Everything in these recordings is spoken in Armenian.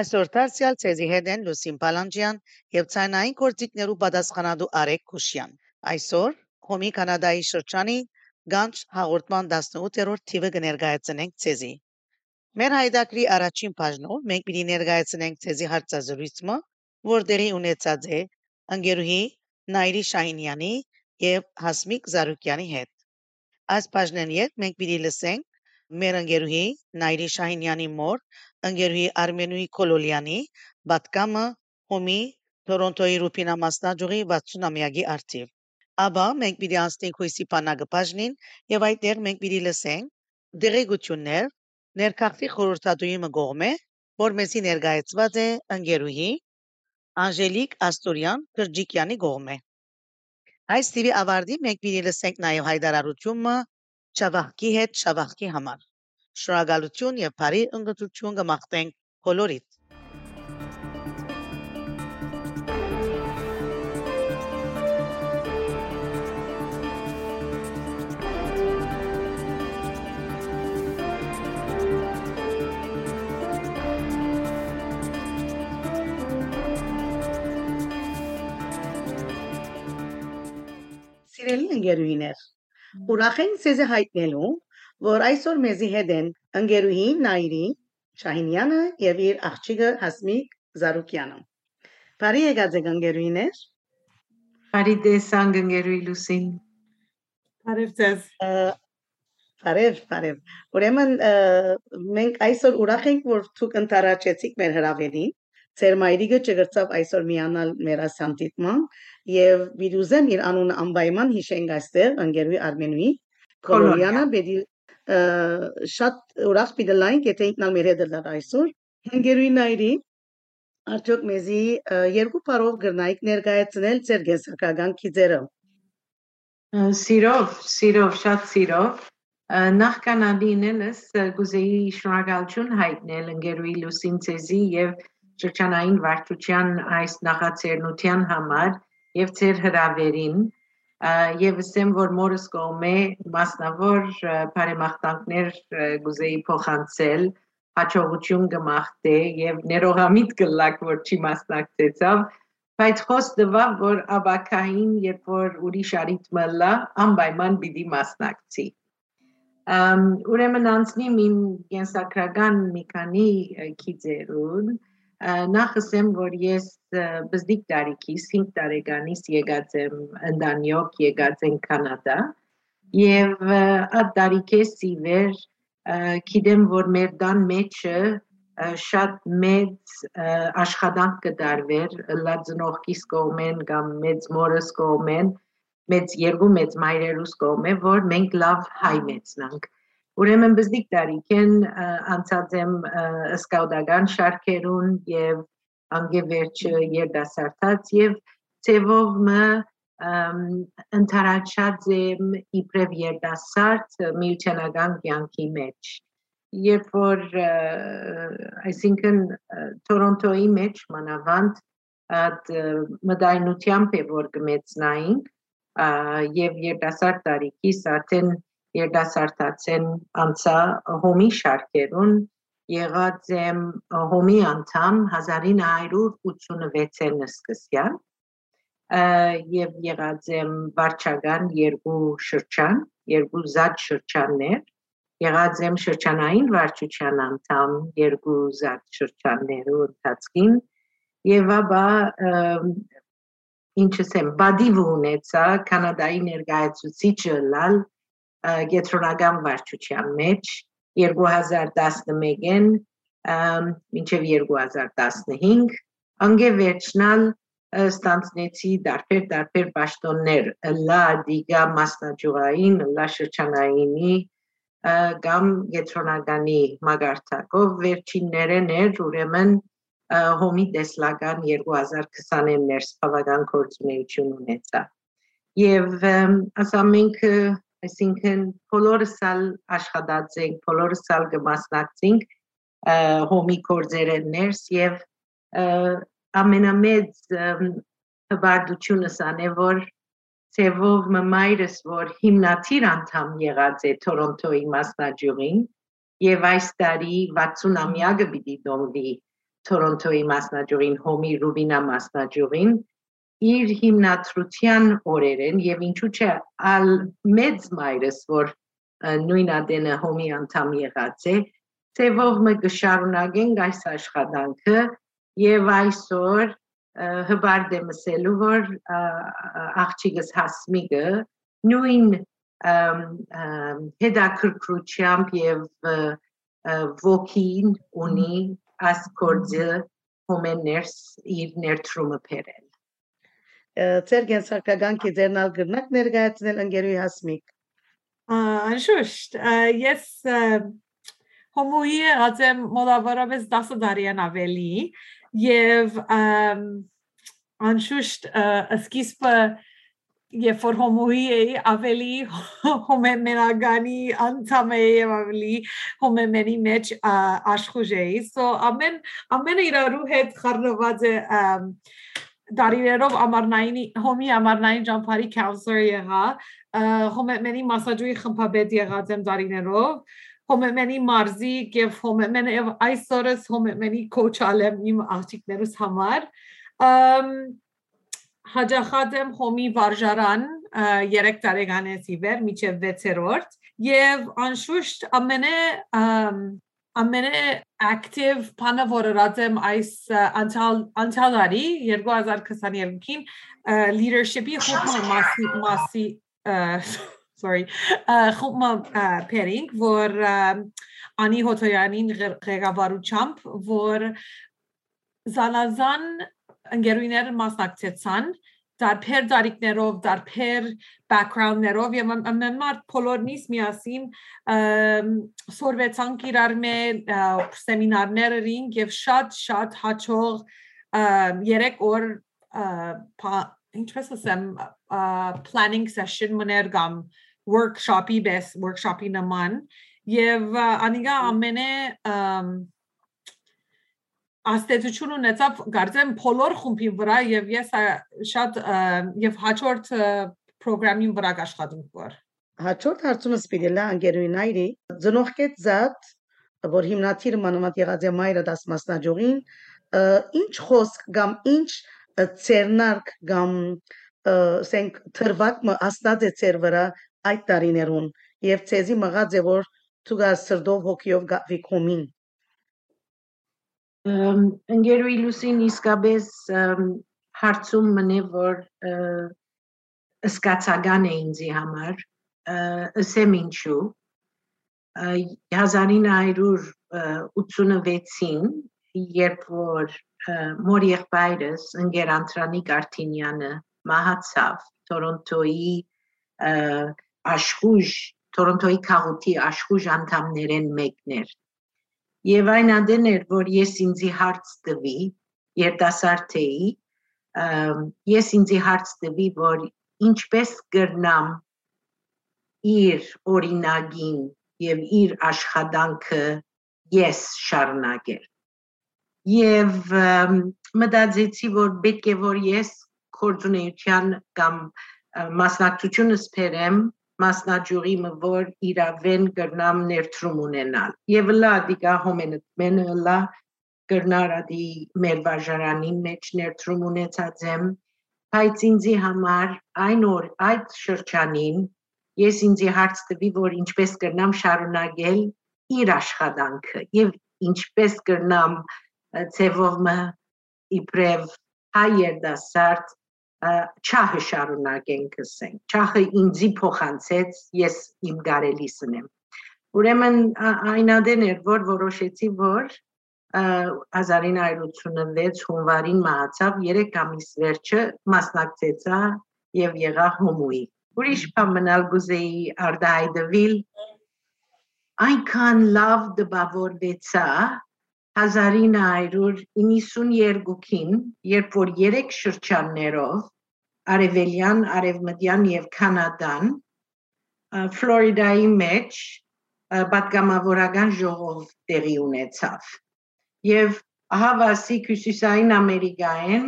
Այսօր դարձյալ ցեզի հետ են Լուսին Պալանջյան եւ ցանային կորցիկներու պատասխանատու Արեկ Քուշյան։ Այսօր Հոմի Կանադայի շրջանի Գանչ հաղորդման 18-րդ թիվը կներկայացնենք ցեզի։ Մեր հայդակրի առաջին բաժնով մենք պիտի ներկայացնենք ցեզի հարցազրույցը, որ դերի ունեցած է անգերուհի Նայրի Շահինյանի եւ Հասմիկ Զարուկյանի հետ։ Այս բաժնեն յետ մենք պիտի լսենք մեր ընկերուհի Նայրի Շահինյանի մոր, ընկերուհի Արմենուի Կոլոլյանի պատկամը հոմի Տորոնտոյի Ռուպինա մասնաճյուղի 60-ամյակի արդիվ։ Աբա մենք պիտի անցնենք հույսի բանակը բաժնին եւ այդտեղ մենք պիտի լսենք դերեկություններ ներքախտի խորհրդատուի մգողմե, որ մեզի ներկայացված է ընկերուհի Անժելիկ Աստորյան Կրջիկյանի գողմե։ Այս տիպի ավարտի մենք պիտի լսենք նաև հայտարարությունը Շավախկի հետ Շավախկի համար։ Շնորհակալություն եւ բարի ընկերություն կմաղթենք բոլորիդ։ Սիրելի ընկերուհիներ, ուրախ ենք ձեզ հայտնելու, որ այսօր մեզի հետ են ընկերուհի Նայրի Շահինյանը եւ իր աղջիկը Հասմիկ Զարուկյանը։ Բարի եկած եք ընկերուհիներ։ Բարի տեսանք ընկերուհի Լուսին։ Բարև ձեզ։ Բարև, բարև։ Ուրեմն մենք այսօր ուրախ ենք, որ դուք ընտարաճեցիք մեր հրավերին։ Ձեր մայրիկը չգրծավ այսօր միանալ մեր ասանտիտման եւ վիրուզեմ իր անունը անպայման հիշենք այստեղ ընկերուի Արմենուի Կոլորյանը բերի շատ ուրախ պիտի լայն եթե ինքնալ մեր հետ լար այսօր ընկերուի նայրի արդյոք մեզի երկու parով գրնայիք ներկայացնել ձեր գեսակական քիզերը Սիրով, սիրով, շատ սիրով նախքան անդինելս գուզեի շնորհակալություն հայտնել ընկերուի Լուսին Ցեզի եւ շրջանային վարչության այս նախաձեռնության համար եւ ձեր հրավերին եւ ասեմ որ մորս կողմե մասնավոր բարեմաղթանքներ գուզեի փոխանցել հաջողություն կմաղթե եւ ներողամիտ կլակ որ չի մասնակցեցավ բայց խոս դվա որ աբակային երբ որ ուրիշ արիթմը լա անպայման պիտի մասնակցի ուրեմն անցնի իմ կենսակրական մի քանի քիծերուն նախ ասեմ, որ ես բզդիկ տարիքից 5 տարեկանից եկած եմ ընդանյոք, եկած եմ Կանադա եւ այդ տարիքից ի վեր գիտեմ, որ մեր դան մեջը շատ մեծ աշխատանք կդարվեր լածնողքիս կողմեն կամ մեծ մորս կողմեն մեծ երկու մեծ մայրերուս կողմեն որ մենք լավ հայ մեծնանք Ուրեմն բզդիկ տարիքեն անցած եմ սկաուտական շարքերուն եւ անգևերջը երդասարտած եւ ծևով մը ընթարաչած եմ իբրև երդասարտ միությանական կյանքի մեջ երբ որ այսինքն Տորոնտոյի մեջ մանավանդ այդ մդայնությամբ է որ կմեցնային եւ երդասարտ տարիքից արդեն երդասարտացեն անցա հոմի շարքերուն եղած եմ հոմի անդամ 1986-ին սկսյալ եւ եղած եմ վարչական երկու շրջան, երկու զատ շրջաններ, եղած եմ շրջանային վարչության անդամ երկու զատ շրջաններու ընթացքին եւ ապա ինչս եմ բադիվ ունեցա կանադայի ներկայացուցիչը լալ գետրոնական վարչության մեջ 2011-ին մինչև 2015 անգևերջնալ ստանցնեցի դարբեր դարբեր պաշտոններ լա դիգա մասնաճյուղային լա շրջանայինի կամ գետրոնականի մագարտակով վերջիններն էր ուրեմն հոմի տեսլական 2020-ին ներս բավական կորցունեություն ունեցա եւ ասա մենք այսինքն բոլորս ալ աշխատած ենք, բոլորս ալ կմասնակցենք հոմի կորձերեն ներս եւ ամենամեծ հբարդությունս անե որ ծևով մայրս որ հիմնադիր անդամ եղած է Տորոնտոյի մասնաճյուղին եւ այս տարի 60-ամյակը պիտի դոմվի Թորոնտոյի մասնաճյուղին, Հոմի Ռուբինա մասնաճյուղին իր հիմնադրության օրերեն եւ ինչու՞ չէ ալ մեծ մայրս որ նույն ադենը հոմի անդամ եղած է ծևով մը կշարունակենք այս աշխատանքը եւ այսօր հբարդ եմ ասելու որ աղջիկս հասմիկը նույն հետաքրքրությամբ եւ ոգին ունի աս կորձը հոմեներս իր ներդրումը բերել Ձեր գենսարկական կիդերնալ գրնակ ներկայացնել ընկերուի հասմիկ Անշուշտ, ես հոմոյի եղած եմ մոտավորապես 10 տարի ավելի եւ անշուշտ սկիզբը երբ որ հոմոյի էի ավելի հոմեմենագանի անդամ էի եւ ավելի հոմեմենի մեջ աշխուժ էի so ամեն ամենը իրարու հետ խառնված է դարիներով ամառնային հոմի ամառնային ճամփարի counselor եղա հոմեմենի մասաժուի խմբաբեդ եղած եմ դարիներով հոմեմենի մարզի եւ հոմեմեն եւ այսօրս հոմեմենի կոչ ալեմ իմ աղջիկներուս համար հաջախած եմ հոմի վարժարան 3 տարեկանից ի վեր միջև 6-րդ եւ անշուշտ ամենը ամենը active բանը որ ըրած այս անցալ անցալարի 2022-ին leadership-ի խոհմա մասի մասի sorry խոհմա pairing որ անի հոթոյանին ղեկավարությամբ որ զանազան ընկերուները մասնակցեցան դարբեր դարիքներով, դարբեր background-ներով եւ ամենամար բոլորնից միասին սորվեցանք իրար մե սեմինարներին եւ շատ շատ հաջող երեք օր ինչպես ասեմ planning session մներ կամ workshop-ի բես workshop-ի նման եւ անիգա ամենը աստեցություն ունեցավ գարձեմ բոլոր խումբի վրա եւ ես շատ եւ հաջորդ ծրագրամին վրա աշխատենք որ հաջորդ հարցումս պիտի լա անգերուինայրի ծնողքետ զատ որ հիմնադիրը մանավանդ եղած է մայրը դաս մասնաճյուղին ինչ խոսք կամ ինչ ցերնարկ կամ ասենք թրվակ աստած է ցեր վրա այդ տարիներուն եւ ցեզի մղած է որ ցուգա սրդով հոգիով գավի կոմին ընկերուի լուսին իսկապես հարցում մնե որ սկացական է ինձի համար ասեմ ինչու 1986-ին երբ որ մոր եղբայրս ընկեր Անտրանիկ Արտինյանը մահացավ Տորոնտոյի աշխուժ Տորոնտոյի քաղուտի աշխուժ անդամներեն մեկներ Եվ այն անդեն էր, որ ես ինձի հարց տվի, երիտասարդ էի, ես ինձի հարց տվի, որ ինչպես կրնամ իր օրինագին եւ իր աշխատանքը ես շարունակել։ Եվ մտածեցի, որ պետք է որ ես կորձունեության կամ մասնակցությունս բերեմ մասնաճյուղի մոր իրավեն կրնամ ներդրում ունենալ եւ լա դիկա հոմենտ մենը լա կրնարադի մեր բաժարանի մեջ ներդրում ունեցած եմ բայց ինձի համար այն օր այդ շրջանին ես ինձի հարց տվի որ ինչպես կրնամ շարունակել իր աշխատանքը եւ ինչպես կրնամ ցևով մը իբրև հայ երդասարդ չահը շարունակենք ասենք չահը ինձի փոխանցեց ես իմ գարելիսն եմ ուրեմն այնադեն էր որ որոշեցի որ 1986 հունվարին մահացավ 3 ամիս վերջը մասնակցեցա եւ եղա հոմուի ուրիշ բան մնալ գուզեի արդայդվիլ այնքան լավ դպավորվեցա 1992-ին, երբ որ երեք շրջաններով Արևելյան, Արևմտյան եւ Կանադան Ֆլորիդայի մեջ պատգամավորական ժողով տեղի ունեցավ։ Եվ ահավասի Հյուսիսային Ամերիկայեն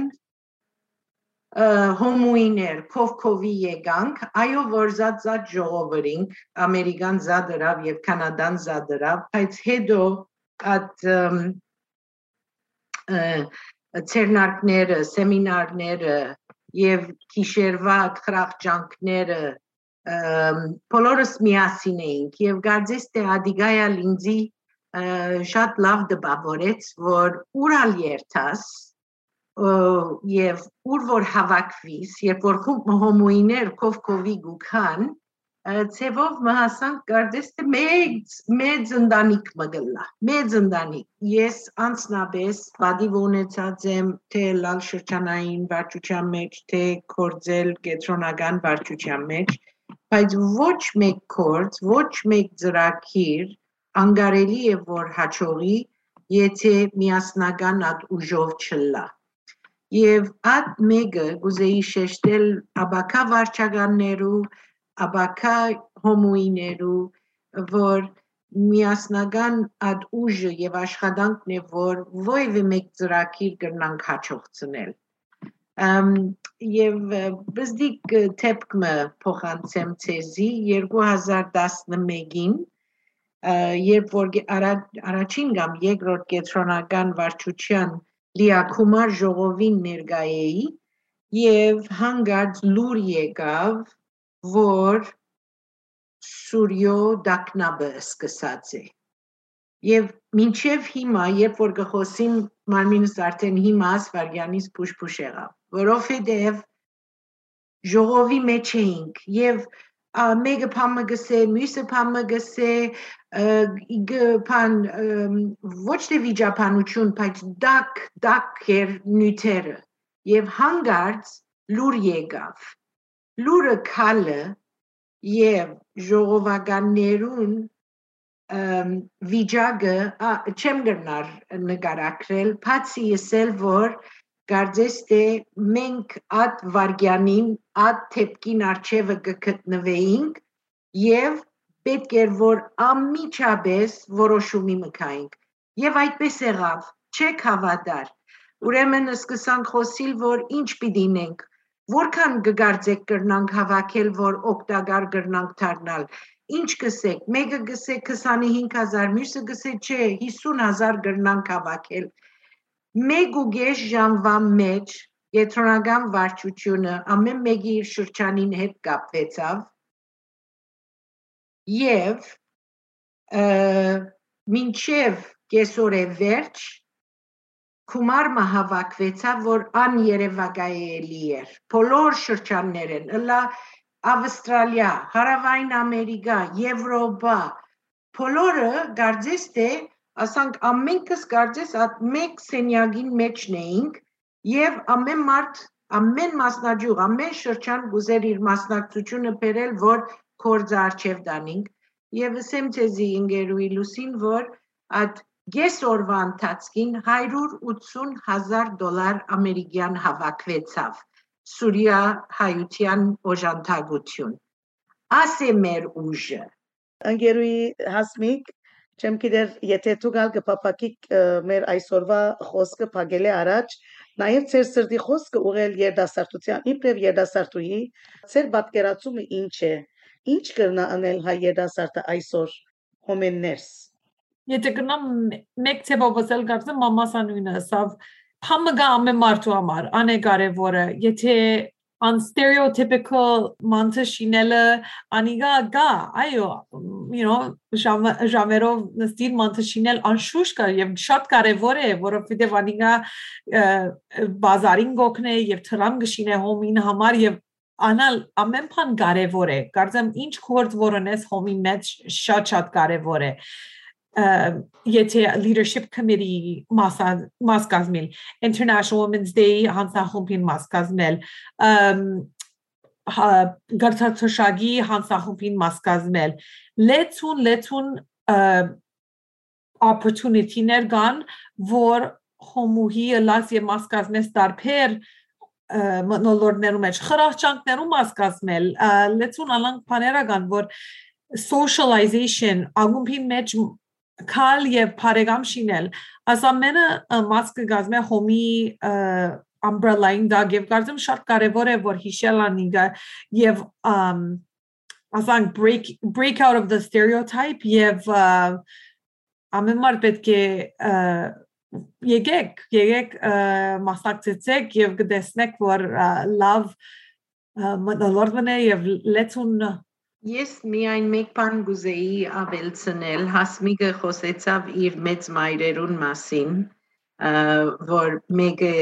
հոմուիներ կովկովի եկանք, այո որ զատ զատ ժողովրինք, ամերիկան զադրավ եւ կանադան զադրավ, բայց հետո at ցերնակները, սեմինարները եւ գիշերվա խրախճանքները բոլորս միասին էինք եւ գարձես թե ադիգայա լինձի շատ լավ դպավորեց որ ուրալ երթաս եւ ուր որ հավաքվիս երբ որ հոմոիներ կովկովի գուքան ցևով մահասանք կարծես թե մեծ մեծ ընտանիք մգլա մեծ ընտանիք ես անցնաբես բադիվ ունեցած եմ թե լալ շրջանային վարչության մեջ թե կորձել կենտրոնական վարչության մեջ բայց ոչ մեկ կորձ ոչ մեկ ծրագիր անգարելի է որ հաջողի եթե միասնական ատ ուժով չլա եւ այդ մեկը գուզեի շեշտել աբակա վարչականներու աբակա հոմոիներու որ միասնական այդ ուժը եւ աշխատանքն է որ ովևէ մեկ ծրագիր կրնանք հաջողցնել եւ բզդիկ թեփկմը փոխանցեմ ցեզի 2011-ին երբ որ առաջին կամ երկրորդ կենտրոնական վարչության լիակումար ժողովին ներկայեի եւ հանգած լուր եկավ որ Սուրյո դակնաբը սկսած է։ Եվ մինչև հիմա, երբ որ գխոսին մարմինս արդեն հիմա ասվարգյանից փուշ-փուշ եղավ, որովհետև ժողովի մեջ էինք եւ մեկը փամը գսե, մյուսը փամը գսե, pan ոչ թե վիճապանություն, բայց դակ, դակ էր նյութերը եւ հանգարց լուր եկավ լուրը քալը եւ ժողովականներուն վիճակը չեմ գնար նկարակրել բացի եսել որ կարծես թե մենք այդ վարգյանին այդ թեփքին արչևը կգտնվեինք եւ պետք էր որ ամիջապես որոշումի մկայինք եւ այդպես եղավ չեք հավատար ուրեմն սկսանք խոսիլ որ ինչ պիտի նենք Որքան կգարձեք կրնանք հավաքել, որ օգտակար կրնանք դառնալ։ Ինչ գսեք, մեկը գսե 25000, մյուսը գսե չէ, 50000 կրնանք հավաքել։ Մեկ ու գեշ ժամվա մեջ Եթրոնական վարչությունը ամեն մեկի իր շրջանին հետ կապվեցավ եւ մինչև կեսօրե վերջ Քումարմը հավաքվեցավ, որ աներևակայելի էր։ Բոլոր շրջաններն, ըլա Ավստրալիա, Հարավային Ամերիկա, Եվրոպա, բոլորը գարձես թե ասանք ամենքս գարձես այդ մեկ սենյակին մեջն էինք եւ ամեն մարդ ամեն մասնաճյուղ ամեն շրջան գուզեր իր մասնակցությունը բերել որ կորձ արչև դանինք եւ ասեմ ցեզի ինգերուի լուսին որ այդ Ես օրվա ընթացքին 180 հազար դոլար ամերիկյան հավաքվեցավ Սուրիա հայության օժանդակություն։ Ասե մեր ուժը։ Անգերուի հասմիկ չեմ գիտեր եթե դու գալ կփապակի մեր այսօրվա խոսքը փագել է առաջ նաև ծեր սրտի խոսքը ուղել երդասարտության իբրև երդասարտուհի ծեր պատկերացումը ինչ է ինչ կրնա անել հայ երդասարտը այսօր հոմեններս Եթե գնամ մեկ ցեվով ասել կարծեմ մամասանույնը սավ համը գա ամեն մարդու համար անեկարևորը եթե on stereotypical մանթը շինելը անիգա գա այո you know ժամերով նստին մանթը շինել անշուշտ կա եւ շատ կարեւոր է որովհետեւ անիգա բազարին գոքնե եւ թրամ գշինե հոմին համար եւ անալ ամեն բան կարևոր է կարծեմ ինչ կորդ որոնես հոմի մեջ շատ շատ կարևոր է եթե leadership committee մաս կազմել International Women's Day հանձնախումբին մաս կազմել գարտացոշագի հանձնախումբին մաս կազմել լեցուն լեցուն opportunity-ներ կան որ հոմուհի լաս եւ մաս կազմես տարբեր մտնոլորտներում մեջ խրախճանքներում մաս կազմել լեցուն ալանք բաներական որ socialization ագումբի մեջ քալ եւ բարեկամ շինել ասամենը մաս կգազմե հոմի umbrella-ին դա եւ կարծեմ շատ կարեւոր է որ հիշել անիգա եւ ասանք break break out of the stereotype եւ ամեն մար պետք է եկեք, եկեք մասնակցեցեք եւ կտեսնեք, որ լավ մտնոլորտն է եւ լեցուն Ես միայն մեկ բան գուզեի ավելցնել, հասմիկը խոսեցավ իր մեծ մայրերուն մասին, որ մեկը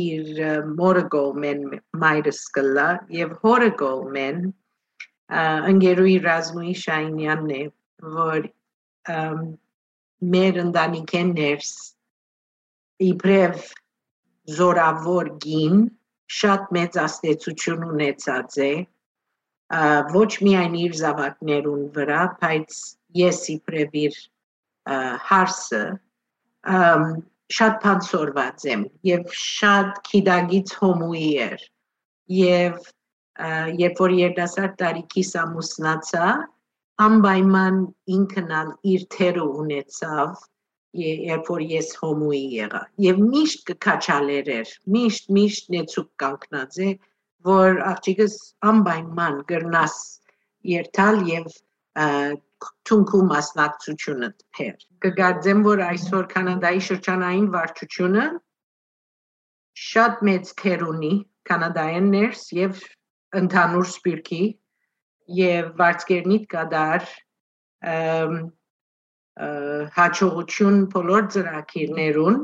իր մորը գոլմեն մայրս կլա եւ հորը գոլմեն ընկերուի Ռազմուի Շայնյանն է, որ մեր ընտանիքեն ներս իբրև զորավոր գին շատ մեծ աստեցություն ունեցած է ոչ միայն իր զավակներուն վրա, բայց ես իբրև իր հարսը շատ փանսորված եմ եւ շատ քիդագից հոմուի էր եւ երբ որ երդասարդ տարիքիս ամուսնացա անպայման ինքնալ իր թերը ունեցավ երբ որ ես հոմուի եղա եւ միշտ կքաչալեր էր միշտ միշտ նեցուկ կանգնած է որ աղջիկս անպայման գրնաս երթալ եւ թունքու մասնակցությունը թեր կգարձեմ որ այսօր կանադայի շրջանային վարչությունը շատ մեծ թեր ունի կանադայեն ներս եւ ընդհանուր սպիրկի եւ վարձկերնիտ կդար հաջողություն բոլոր ծրագիրներուն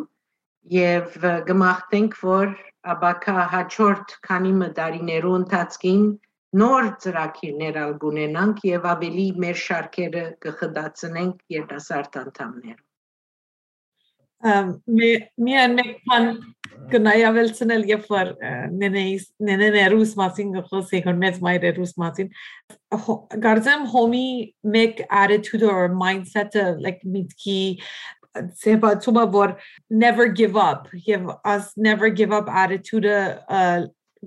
եւ գմախտենք որ աբակա հաջորդ քանի մդարիներու ընթացքին նոր ծրագիրներ ալ գունենանք եւ ավելի մեր շարքերը կխդացնենք երիտասարդ անդամներ միան մեկ բան կնայավելցնել երբ որ նենեիս նեներուս մասին խոսի կոր մեծ մայրերուս մասին գարձեմ հոմի մեկ attitude or mindset like միտքի ծեփացումը որ never give up եւ as never give up attitude-ը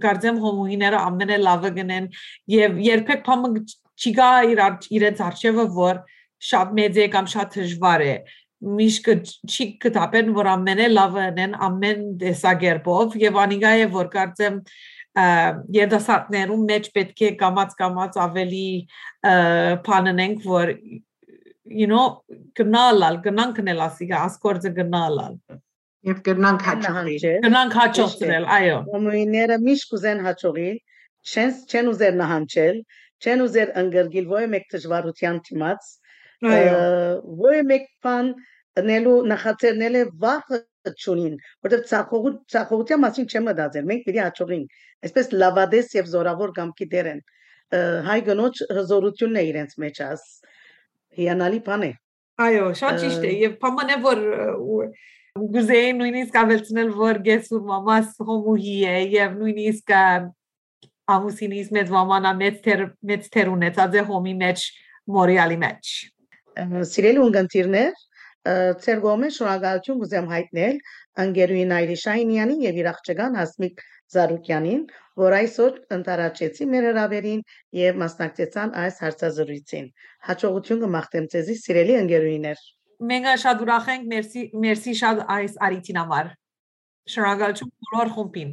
գարձեմ հոմուիները ամենալավը գնեն եւ երբեք փամը չի գա իր իրենց արժեվը որ շատ մեծ է կամ շատ դժվար է միշտ չի կտապեն որ ամենը լավը են ամեն դեսագերբով եւ անիգա է որ կարծեմ երդասարտներում մեջ պետք է կամած կամած ավելի բանանենք որ you know գնալալ գնանք նել ասիգա ասկորձը գնալալ եւ գնանք հաջողել գնանք հաջողել այո ոմույները միշտ կուզեն հաջողել չեն չեն ուզեր նահանջել չեն ուզեր ընկերգիլ ոյ մեկ դժվարության դիմաց ոյ մեկ բան նելու նախաձեռնել է վախը չունին, որտեղ ցախողու ցախողության մասին չեմ մտածել։ Մենք պիտի հաջողենք։ Այսպես լավադես եւ զորավոր կամքի դեր են։ Հայ գնոջ հզորությունն է իրենց մեջ աս։ Հիանալի բան է։ Այո, շատ ճիշտ է եւ փամանե որ գուզեի նույնիսկ ավելցնել որ գեսուր մամաս հոմուհի է եւ նույնիսկ ամուսինիս մեծ մամանա մեծ թեր մեծ թեր ունեցած է հոմի մեջ մորիալի մեջ։ Սիրելի ունգընտիրներ, Ձեր կողմէ շնորհակալություն կուզեմ հայտնել ընկերուհին Այրի Շայնյանին եւ իր աղջկան Հասմիկ Զարուկյանին, որ այսօր ընտարաճեցի մեր հրավերին եւ մասնակցեցան այս հարցազրույցին։ Հաջողություն կմաղթեմ ձեզի, սիրելի ընկերուհիներ։ Մենք շատ ուրախ ենք, մերսի, մերսի շատ այս արիթին համար։ Շնորհակալություն բոլոր խումբին։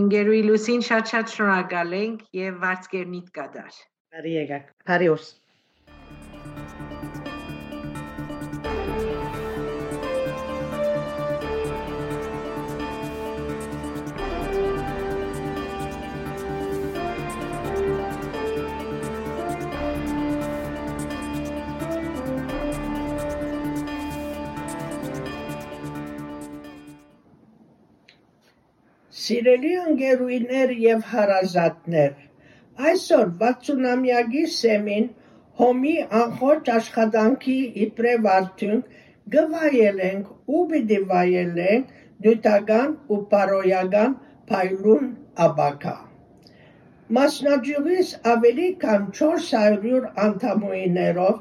Ընկերուհի Լուսին շատ-շատ շնորհակալ ենք եւ վարձկերնիտ կդար։ Բարի եկաք։ Բարի օր։ Սիրելի ընկերուհիներ եւ հարազատներ, այսօր 60-ամյակի սեմին հոմի անխոճ աշխատանքի իբրև արդյունք գվայելենք ու պիտի վայելենք նյութական ու պարոյական փայլուն աբակա։ Մասնաճյուղից ավելի քան 400 անդամուիներով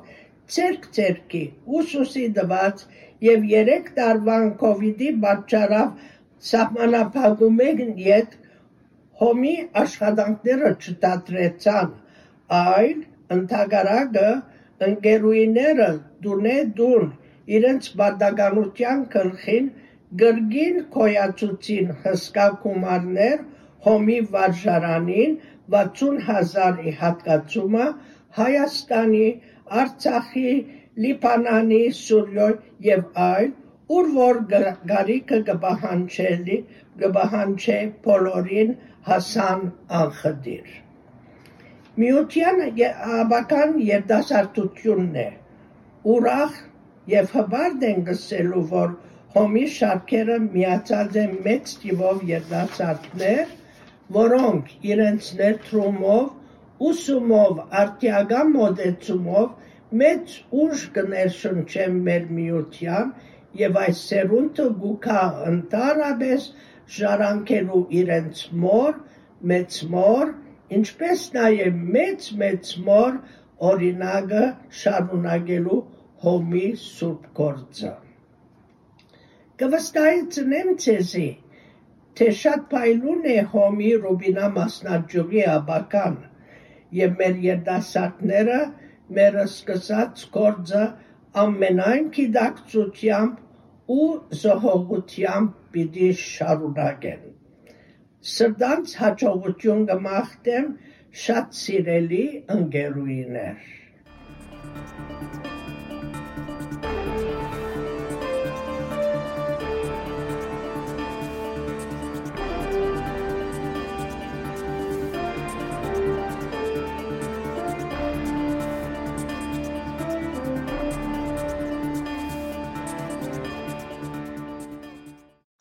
ցերկ-ցերկի ուսուսի դված եւ 3 տարվան կոവിഡ്ի պատճառով սահմանափակումեն ետ հոմի աշխատանքները չդադրեցան, այլ ընդհակարակը ընկերուիները դունե դուն իրենց բադականության գլխին գրգին կոյացուցին հսկա գումարներ հոմի վարժարանին 60 հազարի հատկացումը Հայաստանի, Արցախի, Լիբանանի, Սուրիոյ եւ այլ ուր որ գարիքը կպահանջելի կպահանջե բոլորին հասան անխդիր։ Միության ավական երիտասարդությունն է, ուրախ եւ հբարդ են գսելու, որ հոմի շարքերը միացած են մեծ թիվով երիտասարդներ, որոնք իրենց ներդրումով, ուսումով, արտիական մոտեցումով մեծ ուժ կներշնչեն մեր միության եւ այս սերունդը գուքա ընդառաջ ժառանգելու իրենց մոր, մեծ մոր, ինչպես նաև մեծ մեծ մոր օրինակը շարունակելու հոմի սուրբ գործը։ Կվստահեցնեմ ցեզի, թե շատ փայլուն է հոմի Ռուբինա մասնաճյուղի աբական եւ մեր երդասարտները մեր սկսած գործը ամենայն գիտակցությամբ ու զոհողությամբ պիտի շարունակեն։ Սրտանց հաջողություն կմաղթեմ շատ սիրելի ընկերուիներ։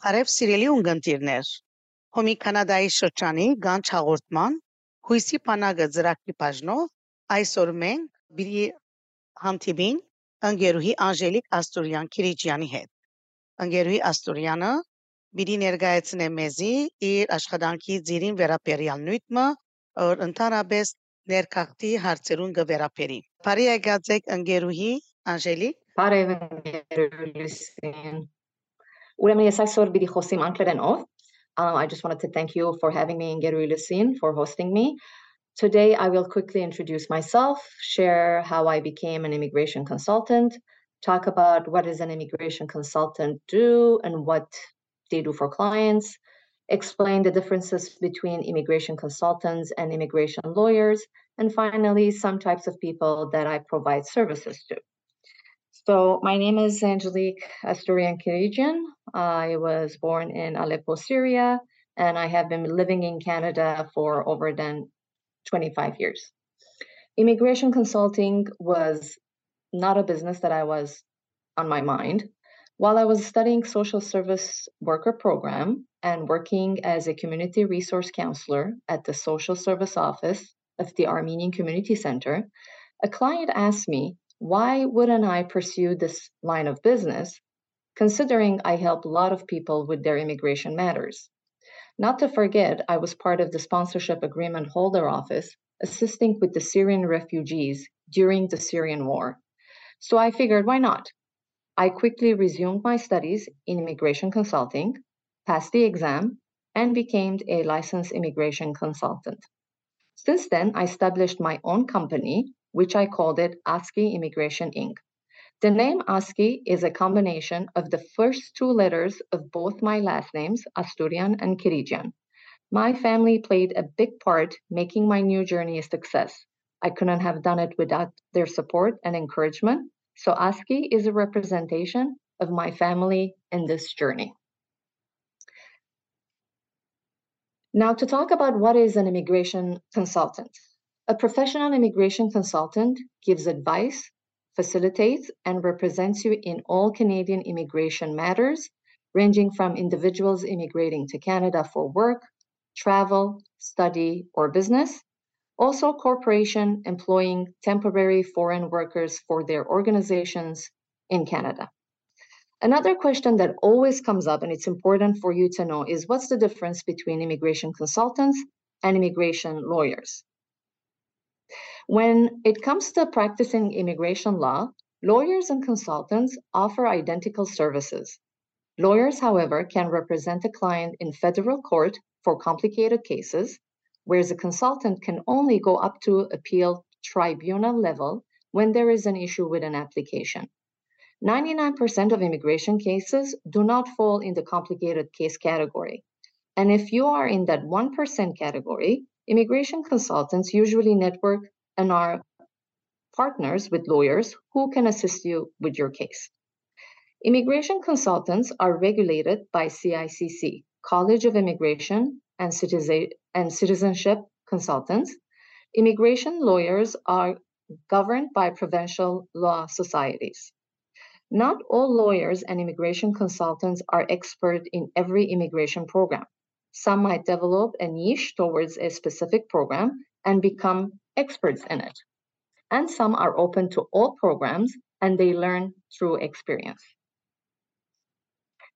Արև սիրելի ունգընտիրներ, Հոմի Կանադայի շրջանի Գանչ հաղորդման հույսի բանակը ծրագրի բաժնով այսօր մենք բիդի հանդիպին ընկերուհի Անժելիկ Աստուրյան Քիրիջյանի հետ։ Ընկերուհի Աստուրյանը բիդի ներկայացնե մեզի իր աշխատանքի ծիրին վերապերյալ նույնը, որ ընդհանրապես ներքախտի հարցերուն կվերապերի։ Բարի եկած եք ընկերուհի Անժելիկ։ Բարև ընկերուհի Ուրեմն UMNSI Sorbi di Hosim and Um, I just wanted to thank you for having me in Gerulisin for hosting me. Today, I will quickly introduce myself, share how I became an immigration consultant, talk about what does an immigration consultant do and what they do for clients, explain the differences between immigration consultants and immigration lawyers, and finally, some types of people that I provide services to. So my name is Angelique Asturian Kirigian. I was born in Aleppo, Syria, and I have been living in Canada for over than 25 years. Immigration consulting was not a business that I was on my mind. While I was studying social service worker program and working as a community resource counselor at the social service office of the Armenian Community Center, a client asked me why wouldn't I pursue this line of business, considering I help a lot of people with their immigration matters? Not to forget, I was part of the sponsorship agreement holder office, assisting with the Syrian refugees during the Syrian war. So I figured, why not? I quickly resumed my studies in immigration consulting, passed the exam, and became a licensed immigration consultant. Since then, I established my own company which I called it ASCII Immigration Inc. The name ASCII is a combination of the first two letters of both my last names, Asturian and Kirijian. My family played a big part making my new journey a success. I couldn't have done it without their support and encouragement. So ASCII is a representation of my family in this journey. Now, to talk about what is an immigration consultant. A professional immigration consultant gives advice, facilitates, and represents you in all Canadian immigration matters, ranging from individuals immigrating to Canada for work, travel, study, or business, also corporation employing temporary foreign workers for their organizations in Canada. Another question that always comes up, and it's important for you to know, is what's the difference between immigration consultants and immigration lawyers? When it comes to practicing immigration law, lawyers and consultants offer identical services. Lawyers, however, can represent a client in federal court for complicated cases, whereas a consultant can only go up to appeal tribunal level when there is an issue with an application. 99% of immigration cases do not fall in the complicated case category. And if you are in that 1% category, immigration consultants usually network and are partners with lawyers who can assist you with your case. Immigration consultants are regulated by CICC, College of Immigration and, and Citizenship Consultants. Immigration lawyers are governed by provincial law societies. Not all lawyers and immigration consultants are expert in every immigration program. Some might develop a niche towards a specific program and become experts in it. And some are open to all programs and they learn through experience.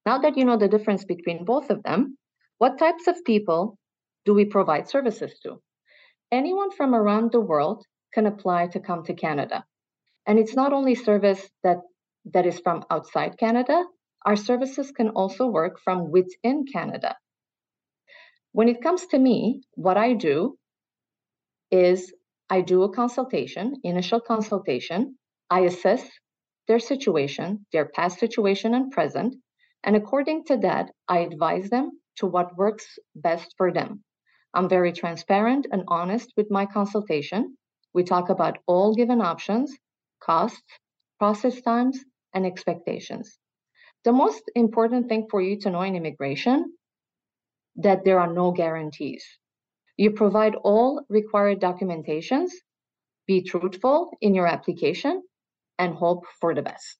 Now that you know the difference between both of them, what types of people do we provide services to? Anyone from around the world can apply to come to Canada. And it's not only service that, that is from outside Canada, our services can also work from within Canada. When it comes to me, what I do is I do a consultation, initial consultation. I assess their situation, their past situation and present, and according to that, I advise them to what works best for them. I'm very transparent and honest with my consultation. We talk about all given options, costs, process times, and expectations. The most important thing for you to know in immigration that there are no guarantees. You provide all required documentations, be truthful in your application, and hope for the best.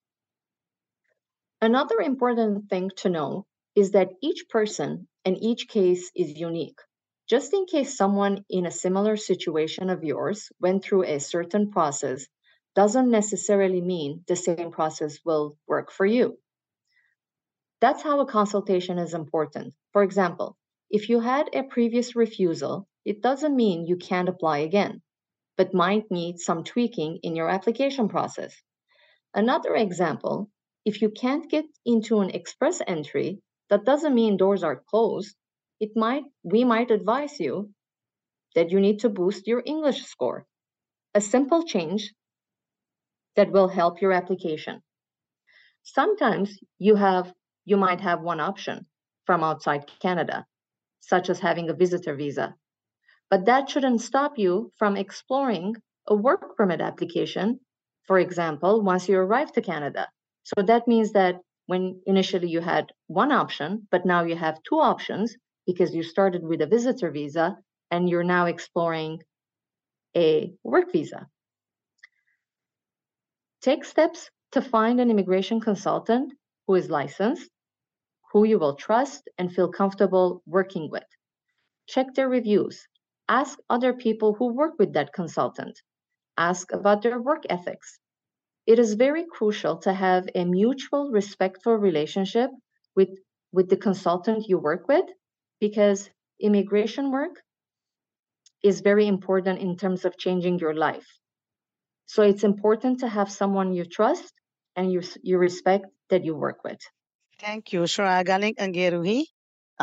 Another important thing to know is that each person and each case is unique. Just in case someone in a similar situation of yours went through a certain process doesn't necessarily mean the same process will work for you. That's how a consultation is important. For example, if you had a previous refusal, it doesn't mean you can't apply again, but might need some tweaking in your application process. Another example, if you can't get into an express entry, that doesn't mean doors are closed. It might we might advise you that you need to boost your English score. A simple change that will help your application. Sometimes you have you might have one option from outside Canada, such as having a visitor visa. But that shouldn't stop you from exploring a work permit application, for example, once you arrive to Canada. So that means that when initially you had one option, but now you have two options because you started with a visitor visa and you're now exploring a work visa. Take steps to find an immigration consultant who is licensed, who you will trust and feel comfortable working with. Check their reviews. Ask other people who work with that consultant. Ask about their work ethics. It is very crucial to have a mutual, respectful relationship with, with the consultant you work with because immigration work is very important in terms of changing your life. So it's important to have someone you trust and you, you respect that you work with. Thank you. Շնորհակալ ենք ընկերուհի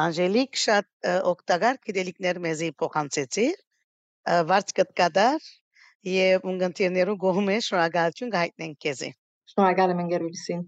Անժելիկ շատ օգտակար գիտելիքներ մեզի փոխանցեցիր։ Վարձ կտկադար եւ ունգընտիրներու գոհում է շնորհակալություն գայտնենք քեզի։ Շնորհակալ եմ ընկերուհին։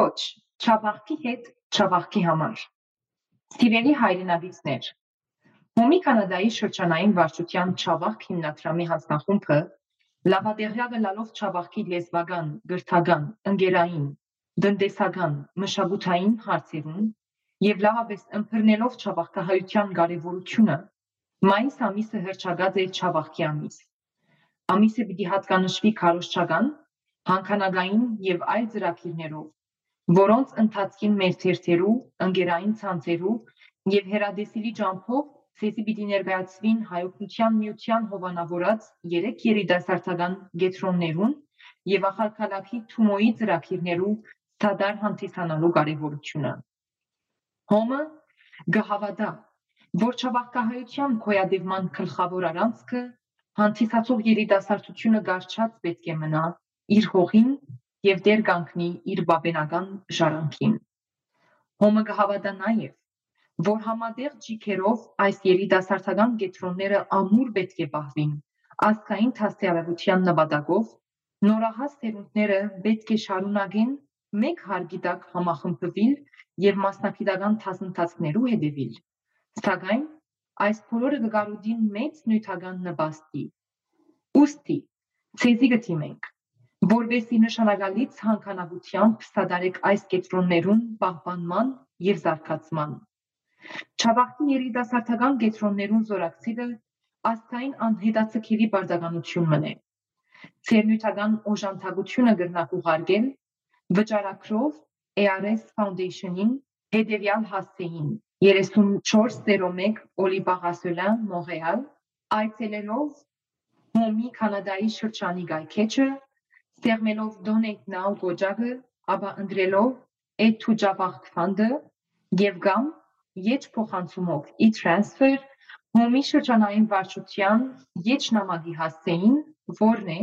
Ոչ, Չավախքի հետ Չավախքի համար։ Սիրելի հայրենավիցներ, Հոմի Կանադայի շրջանային վարչության Չավախք հիմնադրամի հանձնախումբը լավադեղյակը լալով Չավախքի լեզվական, գրթական, ընկերային, տնտեսական, մշակութային հարցերուն եւ լավապես ըմբռնելով Չավախքահայության կարեւորությունը մայիս ամիսը հրճագած է Չավախքի ամիս։ Ամիսը պիտի հատկանշվի քարոշչական, հանքանագային եւ այլ ծրագիրներով, որոնց ընթացքին մեր թերթերու, ընկերային ցանցերու եւ հերադեսիլի ջամփով ցեզի պիտի ներկայացվին հայօգնության միության հովանավորած երեք երիտասարդական գետրոններուն եւ ախալքալակի Թումոյի ծրագիրներու սադար հանդիսանալու կարեւորությունը։ Հոմը գահավադա, որ չավախկահայության կոյադևման գլխավոր առանցքը հանդիսացող երիտասարդությունը գարչած պետք է մնա իր հողին եւ դեր կանգնի իր բաբենական ժառանգին։ Հոմը կհավատա նաեւ, որ համատեղ ջիքերով այս երիտասարդական գետրոնները ամուր պետք է պահվին ազգային թասյավետության նպատակով նորահաս սերունդները պետք է շարունակեն մեկ հարգի տակ համախմբվել եւ մասնակիտական դասընթացներու հետևել։ Սակայն այս բոլորը կգարուդին մեծ նյութական նպաստի։ Ոստի ցեզի գտիմենք որովհետեւ նշանակալից հանքանակությամբ սադարեք այս կետրոններուն պահպանման եւ զարգացման։ Չաբախտի երիտասարդական կետրոններուն զորակցիլը աստային անհետացքերի բարդականություն մնե։ Ցերնյութական օժանդակությունը գրնակ ուղարկել վճարակրով ARS Foundation-ին հետևյալ հասցեին 3401 Օլիպաղասոլան Մոնրեալ այցելելով Հոմի Կանադայի շրջանի գայքեջը ստեղմելով Donate Now գոճակը, ապա ընտրելով to Jabach Fund-ը եւ կամ եջ փոխանցումով e-transfer Հոմի շրջանային վարչության եջ նամակի հասցեին, որն է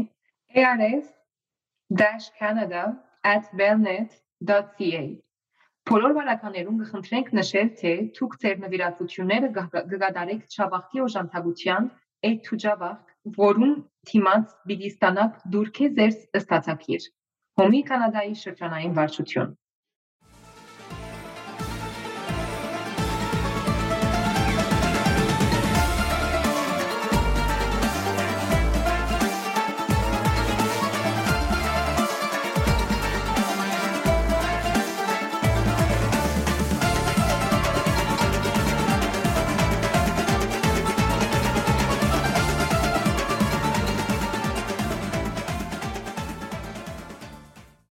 ars-canada@belnet.ca Բոլոր վարականերուն կխնդրենք նշել, թե դուք ձեր նվիրատվությունները կգադարեք Չաբախկի օժանդակության Aid to Որուն թիմած պիտի ստանաք դուրքե ձեր ստացակիր։ Հոմի Կանադայի շրջանային վարչություն